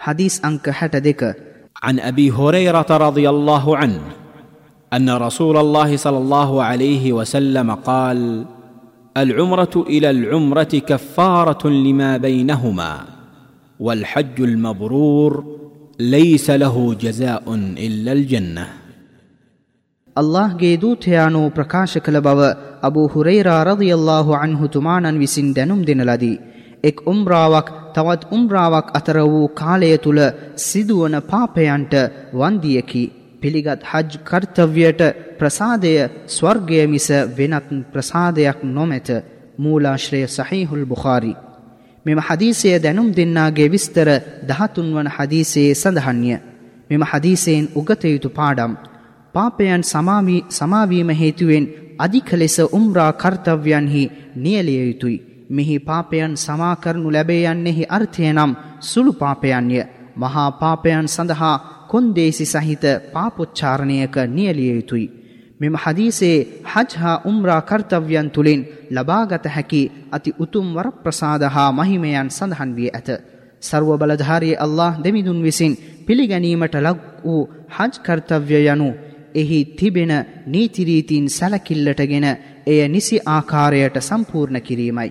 حديث أنك حتى ديك. عن أبي هريرة رضي الله عنه أن رسول الله صلى الله عليه وسلم قال العمرة إلى العمرة كفارة لما بينهما والحج المبرور ليس له جزاء إلا الجنة. الله ಗೆ ದೂತೆಯಾನು أبو هريرة رضي الله عنه تمانا وسندنم دين ದಿನಲದಿ එක් උම්රාවක් තවත් උම්රාවක් අතර වූ කාලය තුළ සිදුවන පාපයන්ට වන්දියකි. පිළිගත් හජ් කර්තව්‍යයට ප්‍රසාදය ස්වර්ගය මිස වෙනත් ප්‍රසාදයක් නොමැත මූලාශ්‍රය සහිහුල් බුඛාරි. මෙම හදීසය දැනුම් දෙන්නාගේ විස්තර දහතුන් වන හදීසයේ සඳහන්ය. මෙම හදීසයෙන් උගතයුතු පාඩම්. පාපයන් සමාවීම හේතුවෙන් අධික ලෙස උම්රා කර්තව්‍යන්හි නියලිය යුතුයි. මෙහි පාපයන් සමාකරනු ලැබේ යන්නෙහි අර්ථය නම් සුළු පාපයන්ය. මහා පාපයන් සඳහා කොන්දේසි සහිත පාපොච්චාරණයක නියලිය යුතුයි. මෙම හදීසේ හජ් හා උම්රා කර්තව්‍යන් තුළින් ලබාගත හැකි අති උතුම් වරප්‍රසාද හා මහිමයන් සඳහන් වී ඇත. සර්ව බලධාරී අල්له දෙමිදුන් විසින් පිළිගැනීමට ලක් වූ හජ් කර්තව්‍ය යනු එහි තිබෙන නීතිරීතින් සැලකිල්ලටගෙන එය නිසි ආකාරයට සම්පූර්ණ කිරීමයි.